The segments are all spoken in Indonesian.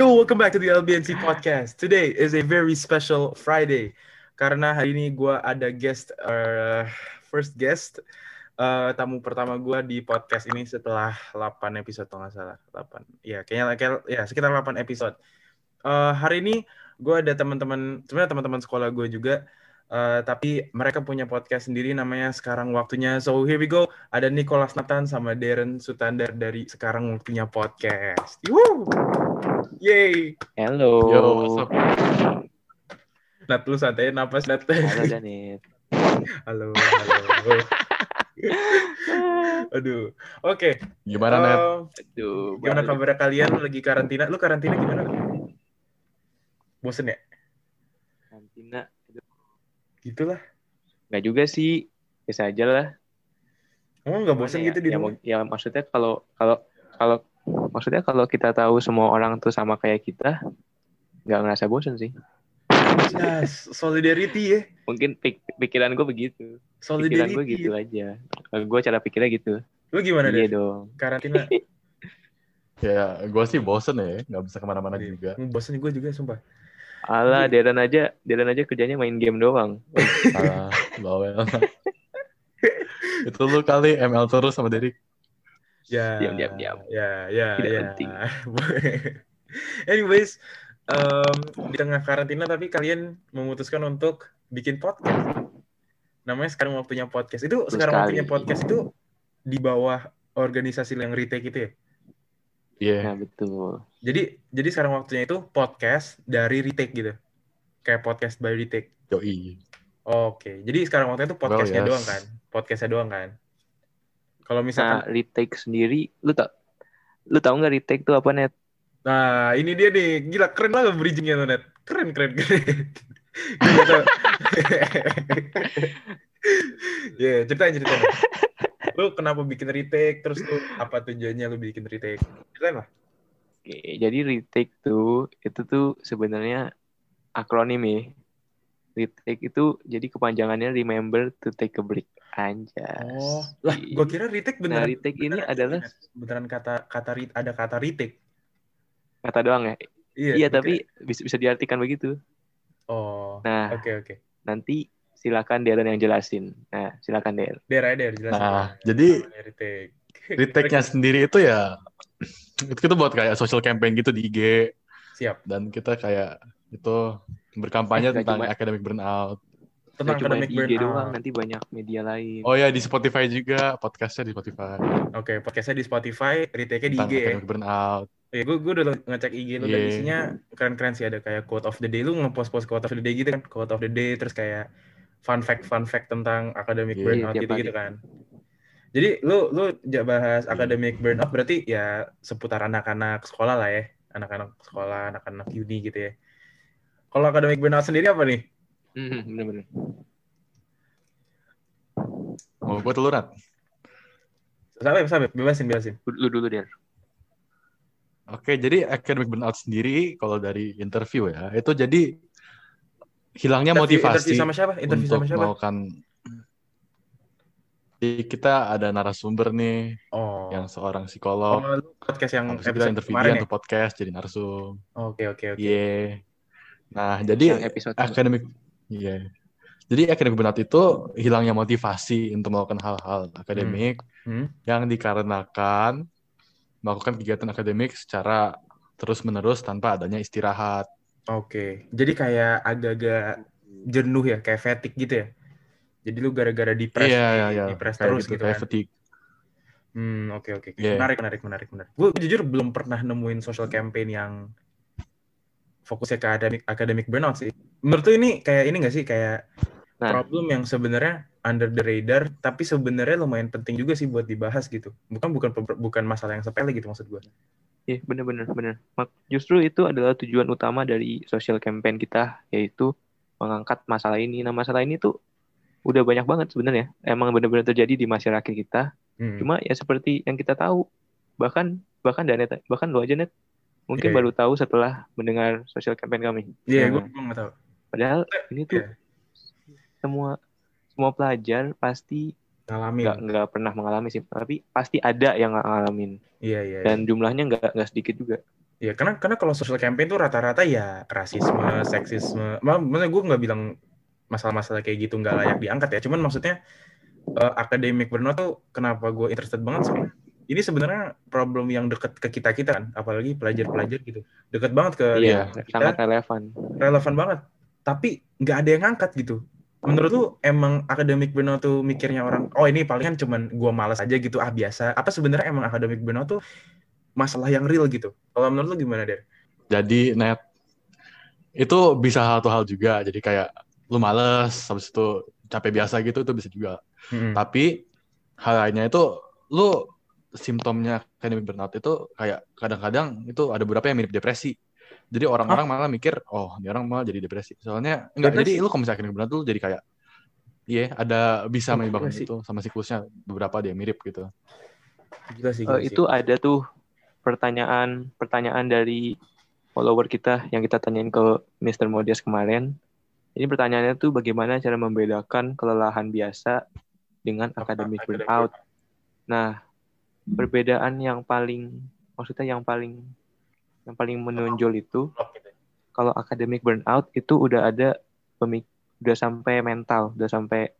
Yo, welcome back to the LBNC podcast. Today is a very special Friday karena hari ini gue ada guest, uh, first guest, uh, tamu pertama gue di podcast ini setelah 8 episode nggak salah. 8, ya kayaknya kayak, ya sekitar 8 episode. Uh, hari ini gue ada teman-teman, sebenarnya teman-teman sekolah gue juga, uh, tapi mereka punya podcast sendiri namanya Sekarang Waktunya. So here we go, ada Nicholas Nathan sama Darren Sutandar dari Sekarang Waktunya Podcast. Woo! Yay! Hello. Yo, what's up? Nat, lu santai napas, Nat. Halo Danit. halo, halo. Aduh. Oke. Gimana, Net? eh, Aduh, gimana kabar kalian lagi karantina? Lu karantina gimana? Bosen ya? Gitulah. Nggak juga sih. Biasa aja lah. Emang nggak bosen Gimana gitu ya? di ya, rumah? ya maksudnya kalau kalau kalau maksudnya kalau kita tahu semua orang tuh sama kayak kita, nggak ngerasa bosan sih. Yes, solidarity ya. Mungkin pik- pikiran gue begitu. Pikiran Solidarity. gue gitu aja. Gue cara pikirnya gitu. Lu gimana iya deh? dong. Karantina. Ya, gue sih bosen ya, nggak bisa ke mana-mana Iya. juga. Bosen gue juga sumpah. Alah, Deren aja, Deren aja kerjanya main game doang. Salah, bawel. Itu lu kali ML terus sama Derek. Ya. Diam, diam, diam. Ya, ya, Tidak ya. penting. Anyways, em, di tengah karantina tapi kalian memutuskan untuk bikin podcast. Namanya sekarang waktunya podcast. Itu sekarang sekali. waktunya podcast itu di bawah organisasi yang retake itu ya. Iya. Nah, betul. Jadi jadi sekarang waktunya itu podcast dari retake gitu. Kayak podcast by retake. Yoi. Oke. Jadi sekarang waktunya itu podcastnya yes. doang kan? Podcastnya doang kan? Kalau Nah, misalkan retake sendiri, lu tak lu tahu nggak retake tuh apa net? Nah, ini dia nih. Gila, keren lah bridgingnya tuh, Net. Keren, keren, keren. Ya, ceritain, ceritain. Lu kenapa bikin retake? Terus lu apa tujuannya lu bikin retake? Ceritain lah. Oke, jadi retake tuh itu tuh sebenarnya akronim ya. Retake itu jadi kepanjangannya remember to take a break. Anjas. Oh, lah, gua kira retake Nah, beneran. retake ini beneran adalah beneran kata kata ada kata retake. kata doang ya. Iya, Iya, tapi kira- bisa bisa diartikan begitu. Oh, Nah, oke oke. nanti silakan Darren yang jelasin. Nah, silakan Der. Der, der, jelasin. Nah, jadi Namanya retake. retake-nya sendiri itu ya, itu kita buat kayak social campaign gitu di IG. Siap. Dan kita kayak itu berkampanye Eh, tentang cuma- academic burnout. Tentang cuma academic di IG doang, burnout. nanti banyak media lain. Oh ya, di Spotify juga, podcastnya di Spotify. Oke, podcastnya di Spotify, retake-nya di Tentang IG ya. academic burnout. Ya, gue gue udah ngecek IG lu dan Iya. isinya keren-keren sih ada kayak quote of the day lu ngepost-post quote of the day gitu kan quote of the day terus kayak fun fact fun fact tentang academic Iya, burnout gitu gitu kan. Jadi lu lu bahas Iya. academic burnout berarti ya seputar anak-anak sekolah lah ya, anak-anak sekolah, anak-anak uni gitu ya. Kalau academic burnout sendiri apa nih? Hmm, bener-bener. Mau gue teluran? Sampai sampai bebasin bebasin. Lu dulu Der. Oke, jadi academic burnout sendiri kalau dari interview ya, itu jadi hilangnya Interview- motivasi interview sama siapa? Interview untuk sama siapa? melakukan Jadi kita ada narasumber nih Oh. yang seorang Oh, psikolog. lu podcast yang Habis episode interview kemarin dia ya? untuk podcast jadi narsum. Oke oke oke. Iya. Nah, Yang jadi episode academic iya. Jadi academic burnout itu hilangnya motivasi untuk melakukan hal-hal akademik Hmm. yang dikarenakan melakukan kegiatan akademik secara terus-menerus tanpa adanya istirahat. Oke, jadi kayak agak-agak jenuh ya, kayak fatigue gitu ya. Jadi lu gara-gara depres, Iya, iya, iya. depres Kayak terus gitu, gitu, kayak kan. fatigue. Hmm, oke oke. Iya. Menarik, menarik, menarik, menarik. Gue jujur belum pernah nemuin social campaign yang fokusnya ke academic, academic burnout sih. Menurut lu ini kayak ini gak sih kayak Nah. problem yang sebenarnya under the radar, tapi sebenarnya lumayan penting juga sih buat dibahas gitu. Bukan bukan bukan masalah yang sepele gitu maksud gue. Iya, bener-bener, bener. Mak- Justru itu adalah tujuan utama dari social campaign kita, yaitu mengangkat masalah ini. Nah, masalah ini tuh udah banyak banget sebenarnya. Emang bener-bener terjadi di masyarakat kita. Hmm. Cuma ya seperti yang kita tahu, bahkan bahkan Danet, bahkan lo aja net, mungkin Iya, baru tahu setelah mendengar social campaign kami. Iya, Nah, gue gue nggak tahu. Padahal ini tuh Iya. semua semua pelajar pasti Ngalamin. nggak nggak pernah mengalami sih, tapi pasti ada yang ngalamin Iya, iya. iya. dan jumlahnya nggak nggak sedikit juga. Ya karena karena kalau social campaign tuh rata-rata ya rasisme, seksisme. Ma- Maksudnya gue nggak bilang masalah-masalah kayak gitu nggak layak diangkat ya. Cuman maksudnya eh, academic burnout tuh kenapa gue interested banget sama ini sebenarnya problem yang deket ke kita kita kan, apalagi pelajar-pelajar gitu, deket banget ke Iya, kita, sangat relevan. relevan banget. Tapi nggak ada yang ngangkat gitu. Menurut lu emang academic burnout tuh mikirnya orang, oh ini palingan cuman gua malas aja gitu, ah biasa. Apa sebenarnya emang academic burnout tuh masalah yang real gitu? Kalau menurut lu gimana, Der? Jadi net itu bisa satu hal juga. Jadi kayak lu males, habis itu capek biasa gitu itu bisa juga. Hmm. Tapi hal lainnya itu lu simptomnya academic burnout itu kayak kadang-kadang itu ada beberapa yang mirip depresi. Jadi orang-orang malah mikir, oh ini orang malah jadi depresi. Soalnya enggak, Depresi? jadi lu kalau misalnya academic burnout tuh jadi kayak iya ada bisa Oh, menyebabkan depresi. itu sama siklusnya beberapa dia mirip gitu. Gila sih, Eh, gila sih. itu ada tuh pertanyaan pertanyaan dari follower kita yang kita tanyain ke Mr. Modias kemarin. Ini pertanyaannya tuh bagaimana cara membedakan kelelahan biasa dengan academic burnout. Nah, perbedaan yang paling maksudnya yang paling yang paling menonjol itu gitu. kalau academic burnout itu udah ada pemik udah sampai mental, udah sampai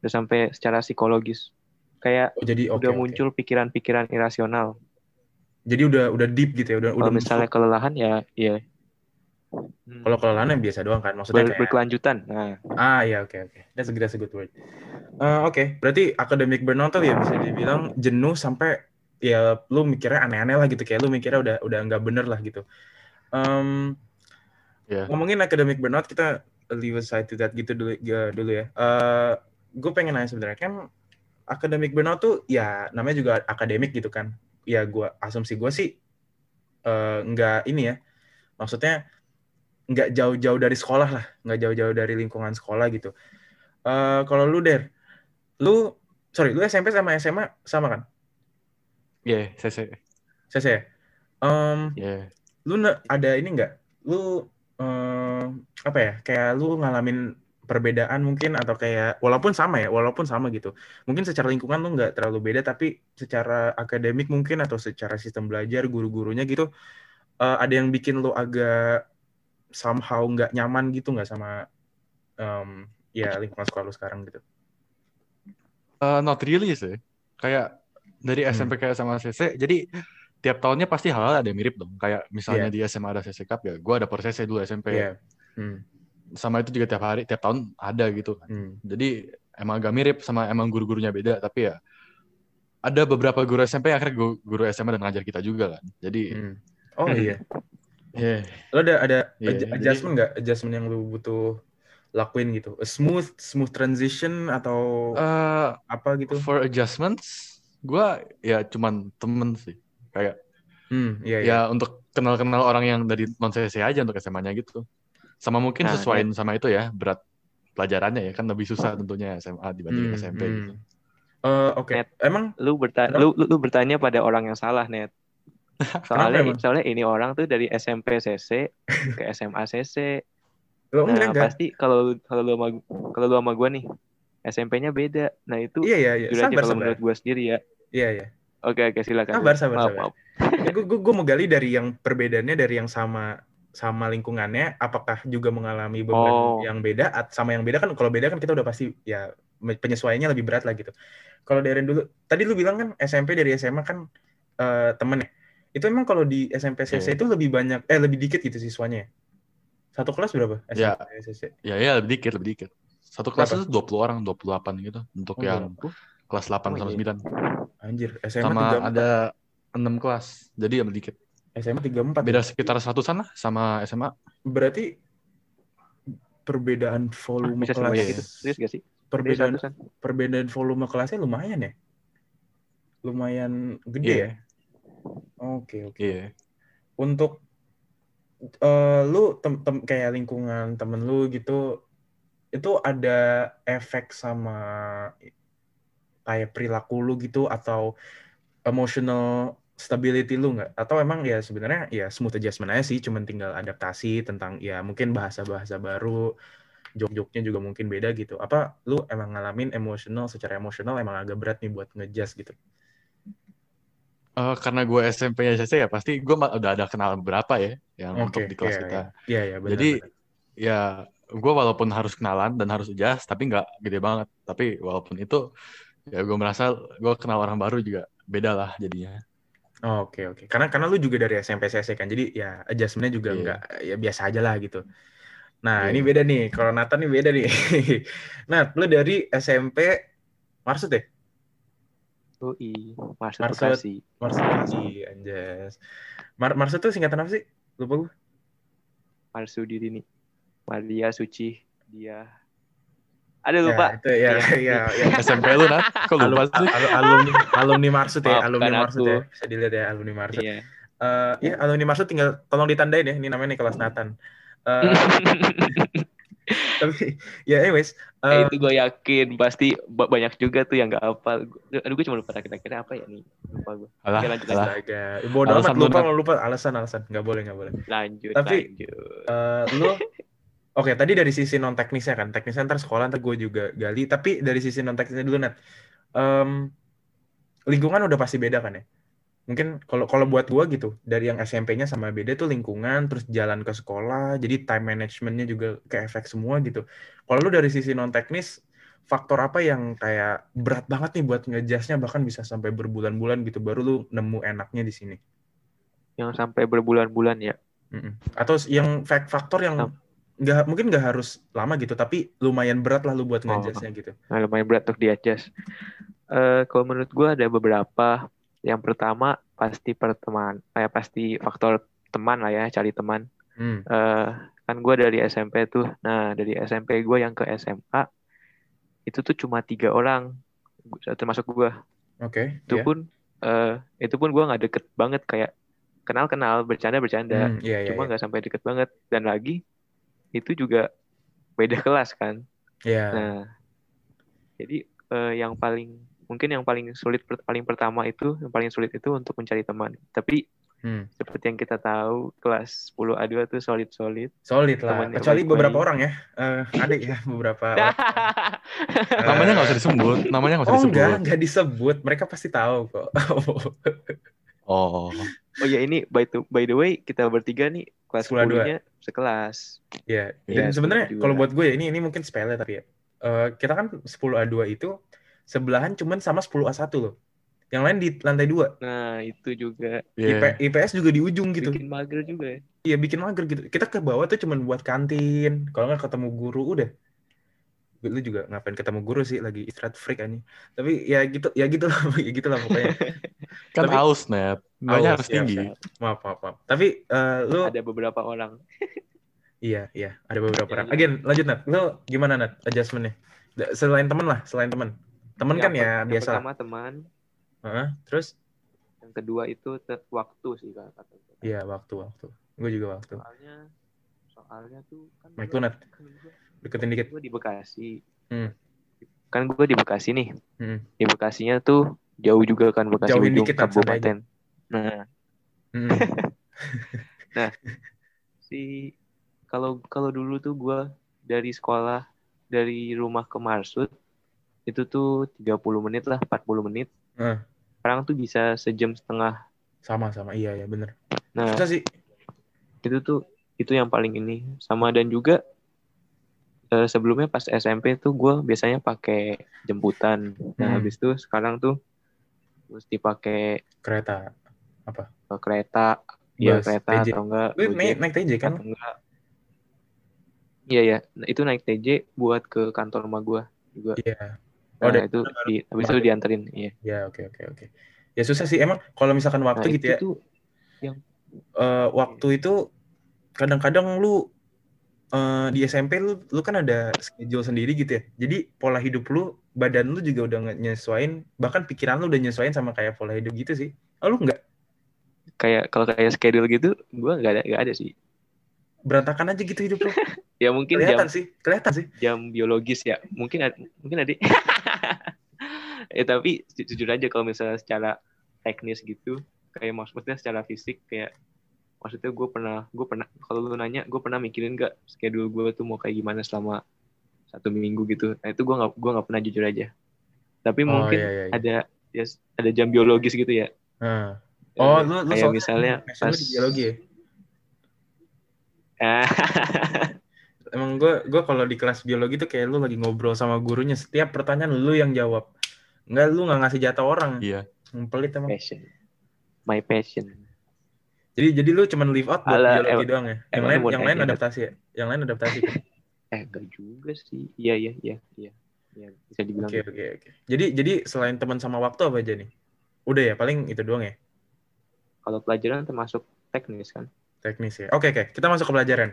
udah sampai secara psikologis. Kayak Oh, jadi udah muncul pikiran-pikiran irasional. Jadi udah udah deep gitu ya, udah Kalau udah misalnya masuk. kelelahan ya ya Hmm. Kalau kelelahan yang biasa doang kan, maksudnya Ber- kayak berkelanjutan. Nah, Ah ya oke oke. That's a, that's a good word. Eh, oke, berarti academic burnout ya bisa dibilang jenuh sampai ya lu mikirnya aneh-aneh lah gitu kayak lu mikirnya udah udah nggak bener lah gitu. Em, Iya. Ngomongin academic burnout kita leave aside to that gitu dulu ya, dulu ya. Eh, gue pengen nanya sebenarnya kan academic burnout tuh ya namanya juga akademik gitu kan. Ya gua asumsi gue sih eh, nggak ini ya. Maksudnya nggak jauh-jauh dari sekolah lah, nggak jauh-jauh dari lingkungan sekolah gitu. Eh kalau lu der, lu sorry, lu SMP sama SMA sama kan? Iya, saya saya. Saya saya. Em, Iya. lu ada ini nggak? Lu em, apa ya? Kayak lu ngalamin perbedaan mungkin atau kayak walaupun sama ya, walaupun sama gitu. Mungkin secara lingkungan lu nggak terlalu beda, tapi secara akademik mungkin atau secara sistem belajar guru-gurunya gitu, eh, ada yang bikin lu agak somehow nggak nyaman gitu nggak sama em, ya lingkungan sekolah lu sekarang gitu. Eh, not really sih. Kayak dari Hmm. SMP kayak sama CC, jadi tiap tahunnya pasti hal-hal ada yang mirip dong. Kayak misalnya Iya. di SMA ada CC Cup ya, gue ada per CC dulu SMP. Iya. Hmm, Sama itu juga tiap hari, tiap tahun ada gitu. kan. hmm. Jadi emang agak mirip sama emang guru-gurunya beda, tapi ya ada beberapa guru SMP yang akhirnya guru, guru SMA dan ngajar kita juga kan. Jadi Hmm. Oh iya. yeah. Lo ada ada jadi- adjustment nggak? Adjustment yang lu butuh lakuin gitu? A smooth smooth transition atau Eh, apa gitu? for adjustments, gue ya cuman temen sih. Kayak Hmm, iya iya. ya untuk kenal-kenal orang yang dari non CC aja untuk SMA-nya gitu. Sama mungkin Nah, sesuaiin sama itu ya berat pelajarannya ya kan lebih susah tentunya SMA dibanding Hmm, SMP hmm. gitu. Eh, Oke. Net. Emang lu bertanya Kenapa? lu, lu, lu bertanya pada orang yang salah, Net. Soalnya emang? soalnya ini orang tuh dari SMP CC ke SMA CC. lo enggak Nah, enggak? pasti kalau kalau lu sama kalau lu sama gua nih SMP-nya beda. Nah, itu Iya iya iya. jujur aja Sabar kalau sabar. menurut gua sendiri ya. Iya iya. Oke, oke, silakan. Sabar, sabar, maaf, sabar. maaf. gue gue mau gali dari yang perbedaannya dari yang sama sama lingkungannya apakah juga mengalami beban Oh. yang beda at- sama yang beda kan kalau beda kan kita udah pasti ya penyesuaiannya lebih berat lah gitu kalau dari dulu tadi lu bilang kan SMP dari SMA kan eh, temen ya itu emang kalau di SMP CC Iya. itu lebih banyak eh lebih dikit gitu siswanya ya? satu kelas berapa Ya. SMP CC Ya ya lebih dikit, lebih dikit. Satu kelas Berapa? itu 20 orang, 28 gitu untuk Oh, yang berapa? kelas 8 Oh, sama iya. 9. Anjir SMA Sama 34 ada 6 kelas. Jadi lebih dikit. SMA 34 Beda sekitar 100 lah sama SMA. berarti perbedaan volume Bisa kelas sebanyak itu. Serius gak sih? perbedaan perbedaan volume kelasnya lumayan ya lumayan gede Iya. ya oke oke Iya. untuk eh, lu tem tem- kayak lingkungan temen lu gitu itu ada efek sama kayak perilaku lu gitu atau emotional stability lu nggak atau emang ya sebenarnya ya smooth adjustment aja sih cuman tinggal adaptasi tentang ya mungkin bahasa-bahasa baru jok-joknya juga mungkin beda gitu apa lu emang ngalamin emotional secara emosional emang agak berat nih buat ngejust gitu Eh, karena gue SMP nya CC ya pasti gue udah ada kenal berapa ya yang Oke, untuk di kelas iya, kita. Iya, iya, benar. Jadi benar. ya gue walaupun harus kenalan dan harus jas tapi nggak gede banget. Tapi walaupun itu ya gue merasa gue kenal orang baru juga beda lah jadinya. Oh, Oke, oke. Karena karena lu juga dari SMP CC kan. Jadi ya adjustment-nya juga Iya. enggak ya biasa aja lah gitu. Nah, Iya. ini beda nih. Kalau Nathan nih beda nih. Nat, lu dari SMP Marsud ya? UI, Marsud Marsud. Bekasi. Marsud Bekasi, anjas. Mar Marsud tuh singkatan apa sih? Lupa gue. Marsudi ini. Maria Suci dia. Ada lupa. Ya, itu ya, Iya. ya, ya. SMP lu Nat? Kok lupa sih? al- alumni alumni Marsud ya, alumni Marsud ya. Bisa dilihat ya alumni Marsud. Iya. Eh, ya alumni Marsud tinggal tolong ditandain ya. Ini namanya Nicholas Nathan. Eh, tapi ya anyways, Eh, eh, itu gue yakin pasti ba- banyak juga tuh yang nggak hafal. Gua- Aduh gue cuma lupa kira-kira apa ya nih. Lupa gue. Alah, Oke, lanjut, alah. Bodoh amat Alasan lu, lupa kalau lupa alasan alasan nggak boleh nggak boleh. Lanjut, Tapi- lanjut. Eh, lu Oke, tadi dari sisi non teknisnya kan, teknisnya ntar sekolah ntar gue juga gali. Tapi dari sisi non teknisnya dulu Nat, Em, lingkungan udah pasti beda kan ya. Mungkin kalau kalau buat gue gitu, dari yang SMP-nya sama beda tuh lingkungan, terus jalan ke sekolah, jadi time management-nya juga ke efek semua gitu. Kalau lu dari sisi non teknis, faktor apa yang kayak berat banget nih buat ngejasnya bahkan bisa sampai berbulan-bulan gitu, baru lu nemu enaknya di sini. Yang sampai berbulan-bulan ya. Mm-mm. Atau yang fak- faktor yang nggak mungkin nggak harus lama gitu, tapi lumayan berat lah lu buat Oh. ngejasnya gitu. Nah, lumayan berat untuk di-adjust. Eh, kalau menurut gue ada beberapa. Yang pertama pasti perteman, eh, pasti faktor teman lah ya, cari teman. Hmm. Eh, kan gue dari SMP tuh. Nah, dari SMP gue yang ke SMA itu tuh cuma tiga orang, termasuk gue. Oke. Itu iya. pun, eh, itu pun gue nggak deket banget kayak kenal-kenal, bercanda-bercanda. Hmm, iya, iya, Cuma iya. nggak sampai deket banget. Dan lagi itu juga beda kelas kan. Iya. Nah, jadi eh, yang paling mungkin yang paling sulit paling pertama itu yang paling sulit itu untuk mencari teman. Tapi Hmm. seperti yang kita tahu kelas 10 A2 tuh solid-solid. Solid lah. Temannya Kecuali baik-baik. beberapa orang ya. Eh, ada ya beberapa orang. Eh, Namanya nggak usah disebut, namanya nggak usah Oh disebut. enggak, enggak disebut. Mereka pasti tahu kok. Oh, oh ya ini by the, by the way kita bertiga nih kelas 10 A2. 10-nya sekelas. Iya. Iya, Dan sebenarnya setuju kalau buat gue ya, ini ini mungkin sepele tapi ya. Eh, kita kan 10 A2 itu sebelahan cuman sama 10 A1 loh. Yang lain di lantai 2. Nah, itu juga iya. IPS juga di ujung gitu. bikin mager juga ya. Iya bikin mager gitu. Kita ke bawah tuh cuman buat kantin. Kalau nggak ketemu guru udah. Lu juga ngapain ketemu guru sih lagi istirahat freak aja. Tapi ya gitu ya gitu lah ya gitu lah pokoknya. Kan Tapi- aus, Net. Aus, harus siap, tinggi. siap. Maaf maaf maaf. Tapi eh, lu Ada beberapa orang. iya iya ada beberapa Ya, orang. Again lanjut Nat. Lu gimana Nat adjustmentnya? Selain temen lah, selain temen. Temen kan ya yang biasa. pertama teman, Heeh, Terus yang kedua itu waktu sih kak kata gue. iya waktu waktu. Gue juga waktu. Soalnya soalnya tuh kan Mike lu Nat. Deketin dikit. gue di Bekasi. Hmm. Kan gue di Bekasi nih. Hmm. Di Bekasinya tuh jauh juga kan Bekasi Jauhin ujung dikit, kabupaten. Nah, Hmm. si kalau kalau dulu tuh gue dari sekolah dari rumah ke Marsud itu tuh 30 menit lah, 40 menit. Eh. Sekarang tuh bisa sejam setengah. Sama sama iya ya bener. Nah, Susah sih. itu tuh itu yang paling ini sama dan juga eh, sebelumnya pas SMP tuh gue biasanya pakai jemputan nah Hmm. habis itu sekarang tuh mesti pakai Kereta. eh, kereta ya kereta TJ. atau enggak Lu naik, naik TJ kan? atau enggak iya ya Nah, itu naik TJ buat ke kantor rumah gue juga Iya. nah, dari itu sana baru di, habis itu dianterin iya Ya oke oke oke. Ya susah sih emang kalau misalkan nah waktu gitu itu ya. tuh eh, waktu itu kadang-kadang lu eh, di SMP lu lu kan ada schedule sendiri gitu ya. Jadi pola hidup lu, badan lu juga udah nyesuain, bahkan pikiran lu udah nyesuain sama kayak pola hidup gitu sih. Oh, lu enggak kayak kalau kayak schedule gitu gue nggak ada nggak ada sih berantakan aja gitu hidup lu. ya mungkin jam kelihatan sih, kelihatan sih. jam biologis ya mungkin ada, mungkin ada ya tapi ju- jujur aja kalau misalnya secara teknis gitu kayak maksudnya secara fisik kayak maksudnya gue pernah gue pernah kalau lu nanya gue pernah mikirin gak schedule gue tuh mau kayak gimana selama satu minggu gitu nah itu gue nggak gue nggak pernah jujur aja tapi Oh, mungkin iya, iya, iya. ada ya ada jam biologis gitu ya Nah. Oh, lu lu kayak soalnya misalnya pas di biologi ya? Emang gue gue kalau di kelas biologi tuh kayak lu lagi ngobrol sama gurunya setiap pertanyaan lu yang jawab. Enggak lu nggak ngasih jatah orang. Iya. Yang pelit emang. passion. My passion. Jadi jadi lu cuman leave out buat Alah, biologi em- doang ya. Yang lain yang lain adaptasi ya. Yang lain adaptasi kan. Eh, enggak juga sih. Iya, iya, iya, iya. Iya, bisa dibilang. Oke oke oke. Jadi jadi selain teman sama waktu apa aja nih? Udah ya paling itu doang ya. Kalau pelajaran termasuk teknis kan. Teknis ya. Oke oke. Kita masuk ke pelajaran.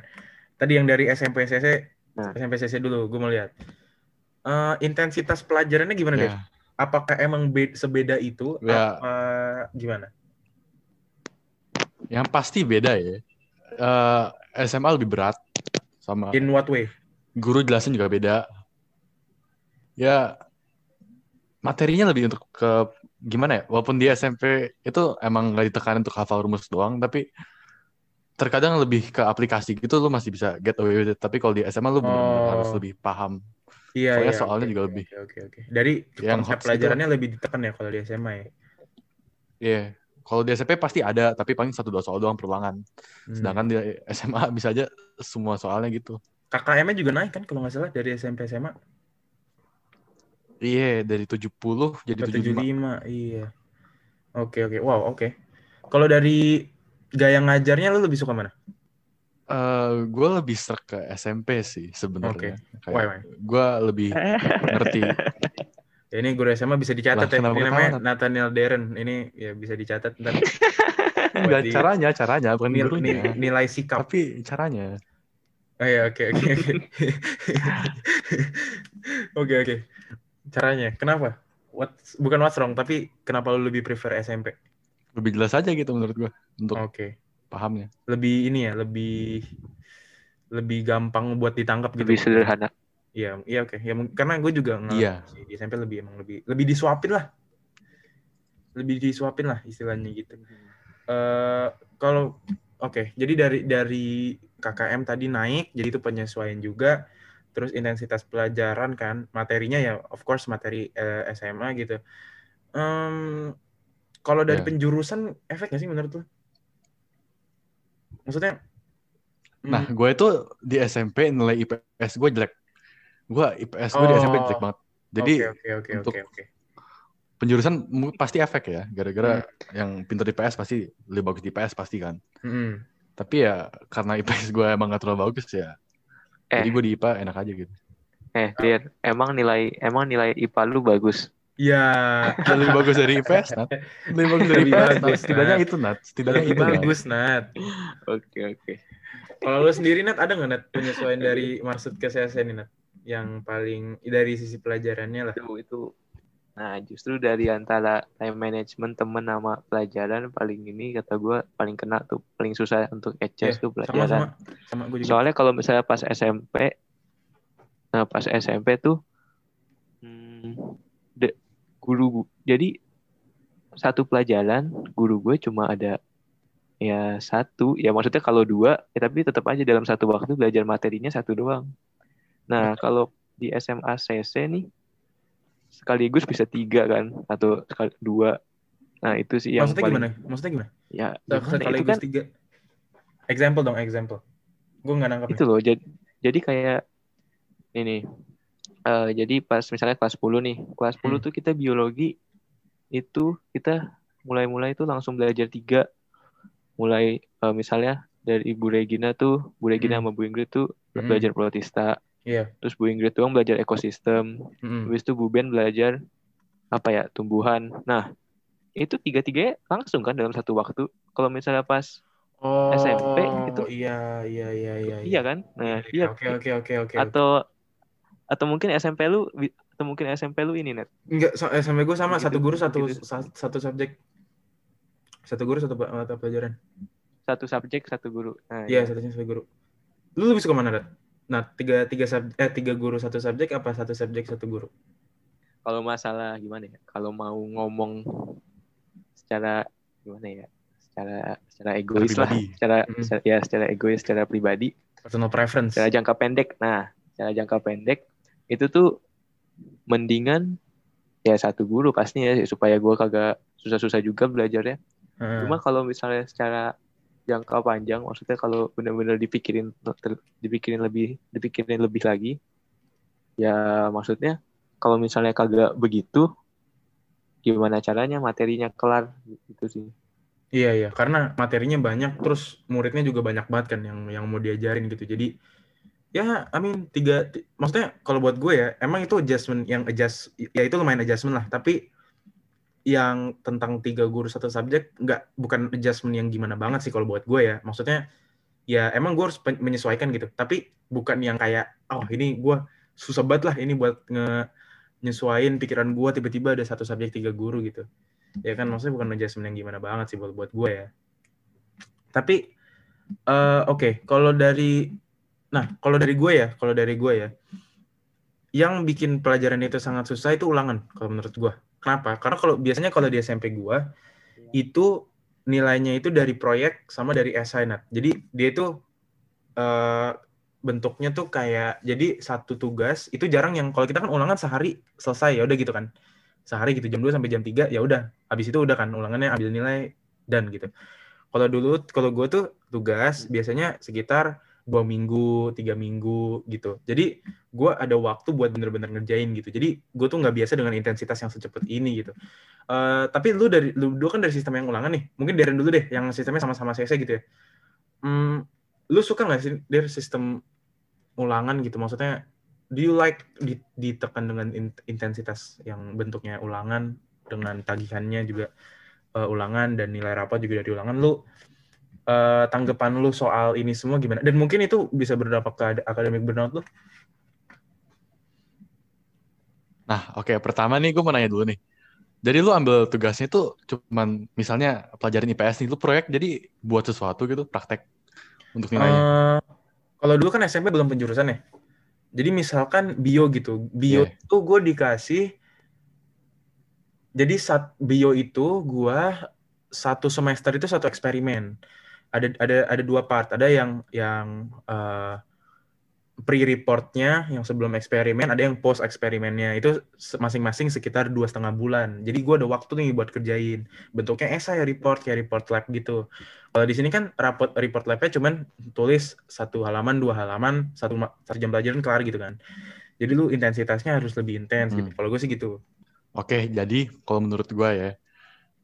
Tadi yang dari SMP CC Nah. SMP CC dulu gue mau lihat. Eh, intensitas pelajarannya gimana deh? Ya. Apakah emang be- sebeda itu? Ya. Apa gimana? Yang pasti beda ya. Eh, SMA lebih berat sama In what way? guru jelasin juga beda. Ya materinya lebih untuk ke gimana ya? Walaupun di SMP itu emang nggak ditekanin untuk hafal rumus doang, tapi terkadang lebih ke aplikasi gitu lu masih bisa get away with it. Tapi kalau di SMA benar-benar Oh. harus lebih paham. Iya, Soalnya iya, soalnya oke, juga oke, lebih- Oke, oke, oke. Dari Yang konsep pelajarannya lebih ditekan ya kalau di SMA ya. Iya. Kalau di SMP pasti ada, tapi paling satu dua soal doang perulangan. Hmm. Sedangkan di SMA bisa aja semua soalnya gitu. KKM-nya juga naik kan kalau nggak salah dari SMP SMA Iya, dari 70 jadi ke 75. 75. Iya. Oke, oke. Wow, oke. Kalau dari gaya ngajarnya lu lebih suka mana? Eh, gue lebih serak ke SMP sih sebenarnya. Why? gue lebih ngerti. Ya, ini guru SMA bisa dicatat Lah, ya. Ini namanya ketawa? Nathaniel Darren. Ini ya bisa dicatat ntar. Enggak di- caranya, caranya bukan Nil- gurunya. nil- nilai sikap. Tapi caranya. Oh iya, oke, oke, oke. Oke, oke. Caranya, kenapa? What, bukan what's wrong, tapi kenapa lu lebih prefer SMP? Lebih jelas aja gitu menurut gue untuk Oke. pahamnya. Lebih ini ya, lebih lebih gampang buat ditangkap gitu. Lebih sederhana. Iya, iya oke. Ya mung- karena gue juga nggak Iya. di SMP lebih emang lebih lebih disuapin lah. Lebih disuapin lah istilahnya gitu. Eh kalau oke, jadi dari dari KKM tadi naik, jadi itu penyesuaian juga. Terus intensitas pelajaran kan, materinya ya of course materi eh, SMA gitu. Em, kalau dari Iya. penjurusan efek gak sih menurut lu? Maksudnya Nah, mm, gue itu di SMP nilai IPS gue jelek. Gue IPS gue di SMP Oh. jelek banget. Jadi oke oke oke untuk oke oke. penjurusan pasti efek ya. Gara-gara Hmm. yang pintar di IPS pasti lebih bagus di IPS pasti kan. Mm-mm. Tapi ya karena IPS gue emang gak terlalu bagus ya. Eh. Jadi gue di IPA enak aja gitu. Eh, Dir, emang nilai emang nilai IPA lu bagus. Ya, Ya, lebih bagus dari IPS, Nat. Lebih bagus dari IPS, Nat. bagus, Setidaknya Nat. itu, Nat. Setidaknya lebih itu, Nat. bagus Nat. Oke, oke. Kalau lu sendiri Nat ada nggak Nat penyesuaian dari maksud ke CSN ini Nat? Yang paling dari sisi pelajarannya lah. Itu itu Nah, justru dari antara time management temen sama pelajaran paling ini kata gue paling kena tuh paling susah untuk adjust tuh Sama sama pelajaran. sama gue juga. Soalnya kalau misalnya pas SMP, nah pas SMP tuh, hmm, de- guru jadi satu pelajaran guru gue cuma ada ya satu, ya maksudnya kalau dua, ya tapi tetap aja dalam satu waktu belajar materinya satu doang. Nah kalau di SMA CC nih sekaligus bisa tiga kan atau sekali, dua. Nah itu sih yang Maksudnya paling gimana? Maksudnya gimana? ya gimana itu Sekaligus kan tiga. Example dong, example. Gue nggak nangkep. itu loh jadi jadi kayak ini eh jadi pas misalnya kelas 10 nih kelas 10 Hmm. tuh kita biologi itu kita mulai-mulai itu langsung belajar tiga mulai eh, misalnya dari Ibu Regina tuh Bu Regina Hmm. sama Bu Ingrid tuh Hmm. belajar protista Iya. terus Bu Ingrid tuh belajar ekosistem Mm-mm. habis itu Bu Ben belajar apa ya tumbuhan nah itu tiga-tiganya langsung kan dalam satu waktu kalau misalnya pas Oh, SMP itu- Iya, iya, iya, iya. iya kan nah Iya, iya Oke, oke, oke, oke. atau atau mungkin SMP lu atau mungkin SMP lu ini net Enggak, SMP gue sama Gitu, satu guru satu gitu. sa- satu subjek. Satu guru satu mata pelajaran. satu subjek satu guru nah, Iya, satunya satu guru. Lu lebih suka mana, Rat? Nah, tiga tiga sub, eh tiga guru satu subjek apa satu subjek satu guru? kalau masalah gimana ya kalau mau ngomong secara gimana ya secara secara egois lah secara, Mm. secara- ya secara egois secara pribadi Personal preference. secara jangka pendek nah secara jangka pendek itu tuh mendingan ya satu guru pastinya supaya gue kagak susah-susah juga belajarnya. Heeh. Cuma kalau misalnya secara jangka panjang, maksudnya kalau benar-benar dipikirin dipikirin lebih dipikirin lebih lagi, ya maksudnya kalau misalnya kagak begitu, gimana caranya materinya kelar gitu sih. Iya iya, karena materinya banyak, terus muridnya juga banyak banget kan yang yang mau diajarin gitu. Jadi ya, I mean tiga, ti- maksudnya kalau buat gue ya, emang itu adjustment yang adjust, ya itu lumayan adjustment lah. Tapi yang tentang tiga guru satu subjek nggak bukan adjustment yang gimana banget sih kalau buat gue ya. Maksudnya ya emang gue harus menyesuaikan gitu. Tapi bukan yang kayak oh ini gue susah banget lah ini buat nge nyesuaiin pikiran gue tiba-tiba ada satu subjek tiga guru gitu ya kan maksudnya bukan adjustment yang gimana banget sih buat buat gue ya tapi eh, oke kalau dari nah kalau dari gue ya kalau dari gue ya yang bikin pelajaran itu sangat susah itu ulangan kalau menurut gue kenapa? Karena kalau biasanya kalau di SMP gue itu nilainya itu dari proyek sama dari esai jadi dia itu eh, bentuknya tuh kayak jadi satu tugas itu jarang yang kalau kita kan ulangan sehari selesai ya udah gitu kan. Sehari gitu jam 2 sampai jam 3 ya udah. Habis itu udah kan ulangannya ambil nilai dan gitu. Kalau dulu kalau gue tuh tugas biasanya sekitar dua minggu tiga minggu gitu. Jadi gue ada waktu buat bener-bener ngerjain gitu. Jadi gue tuh nggak biasa dengan intensitas yang secepat ini gitu. Eh, tapi lu dari lu dulu kan dari sistem yang ulangan nih. Mungkin dari dulu deh yang sistemnya sama-sama CC gitu ya. Hmm, lu suka nggak sih dari sistem ulangan gitu? Maksudnya do you like di- ditekan dengan in- intensitas yang bentuknya ulangan dengan tagihannya juga eh, ulangan dan nilai rapat juga dari ulangan? Lu eh, tanggapan lu soal ini semua gimana dan mungkin itu bisa berdampak ke ad- akademik burnout lu Nah, oke. Pertama nih gue mau nanya dulu nih. Jadi lu ambil tugasnya tuh cuman misalnya pelajaran IPS nih, lu proyek jadi buat sesuatu gitu, praktek untuk nilainya. Eh, kalau dulu kan SMP belum penjurusan ya jadi misalkan bio gitu bio Iya. itu gue dikasih jadi saat bio itu gua satu semester itu satu eksperimen ada ada ada dua part. Ada yang yang eh, pre-reportnya yang sebelum eksperimen ada yang post eksperimennya itu masing-masing sekitar dua setengah bulan. Jadi gua ada waktu nih buat kerjain. Bentuknya esai report kayak report lab gitu. Kalau di sini kan raport report labnya cuman tulis satu halaman dua halaman satu satu jam pelajaran kelar gitu kan. Jadi lu intensitasnya harus lebih intens gitu. Hmm. kalau gue sih gitu. Oke, jadi kalau menurut gue ya,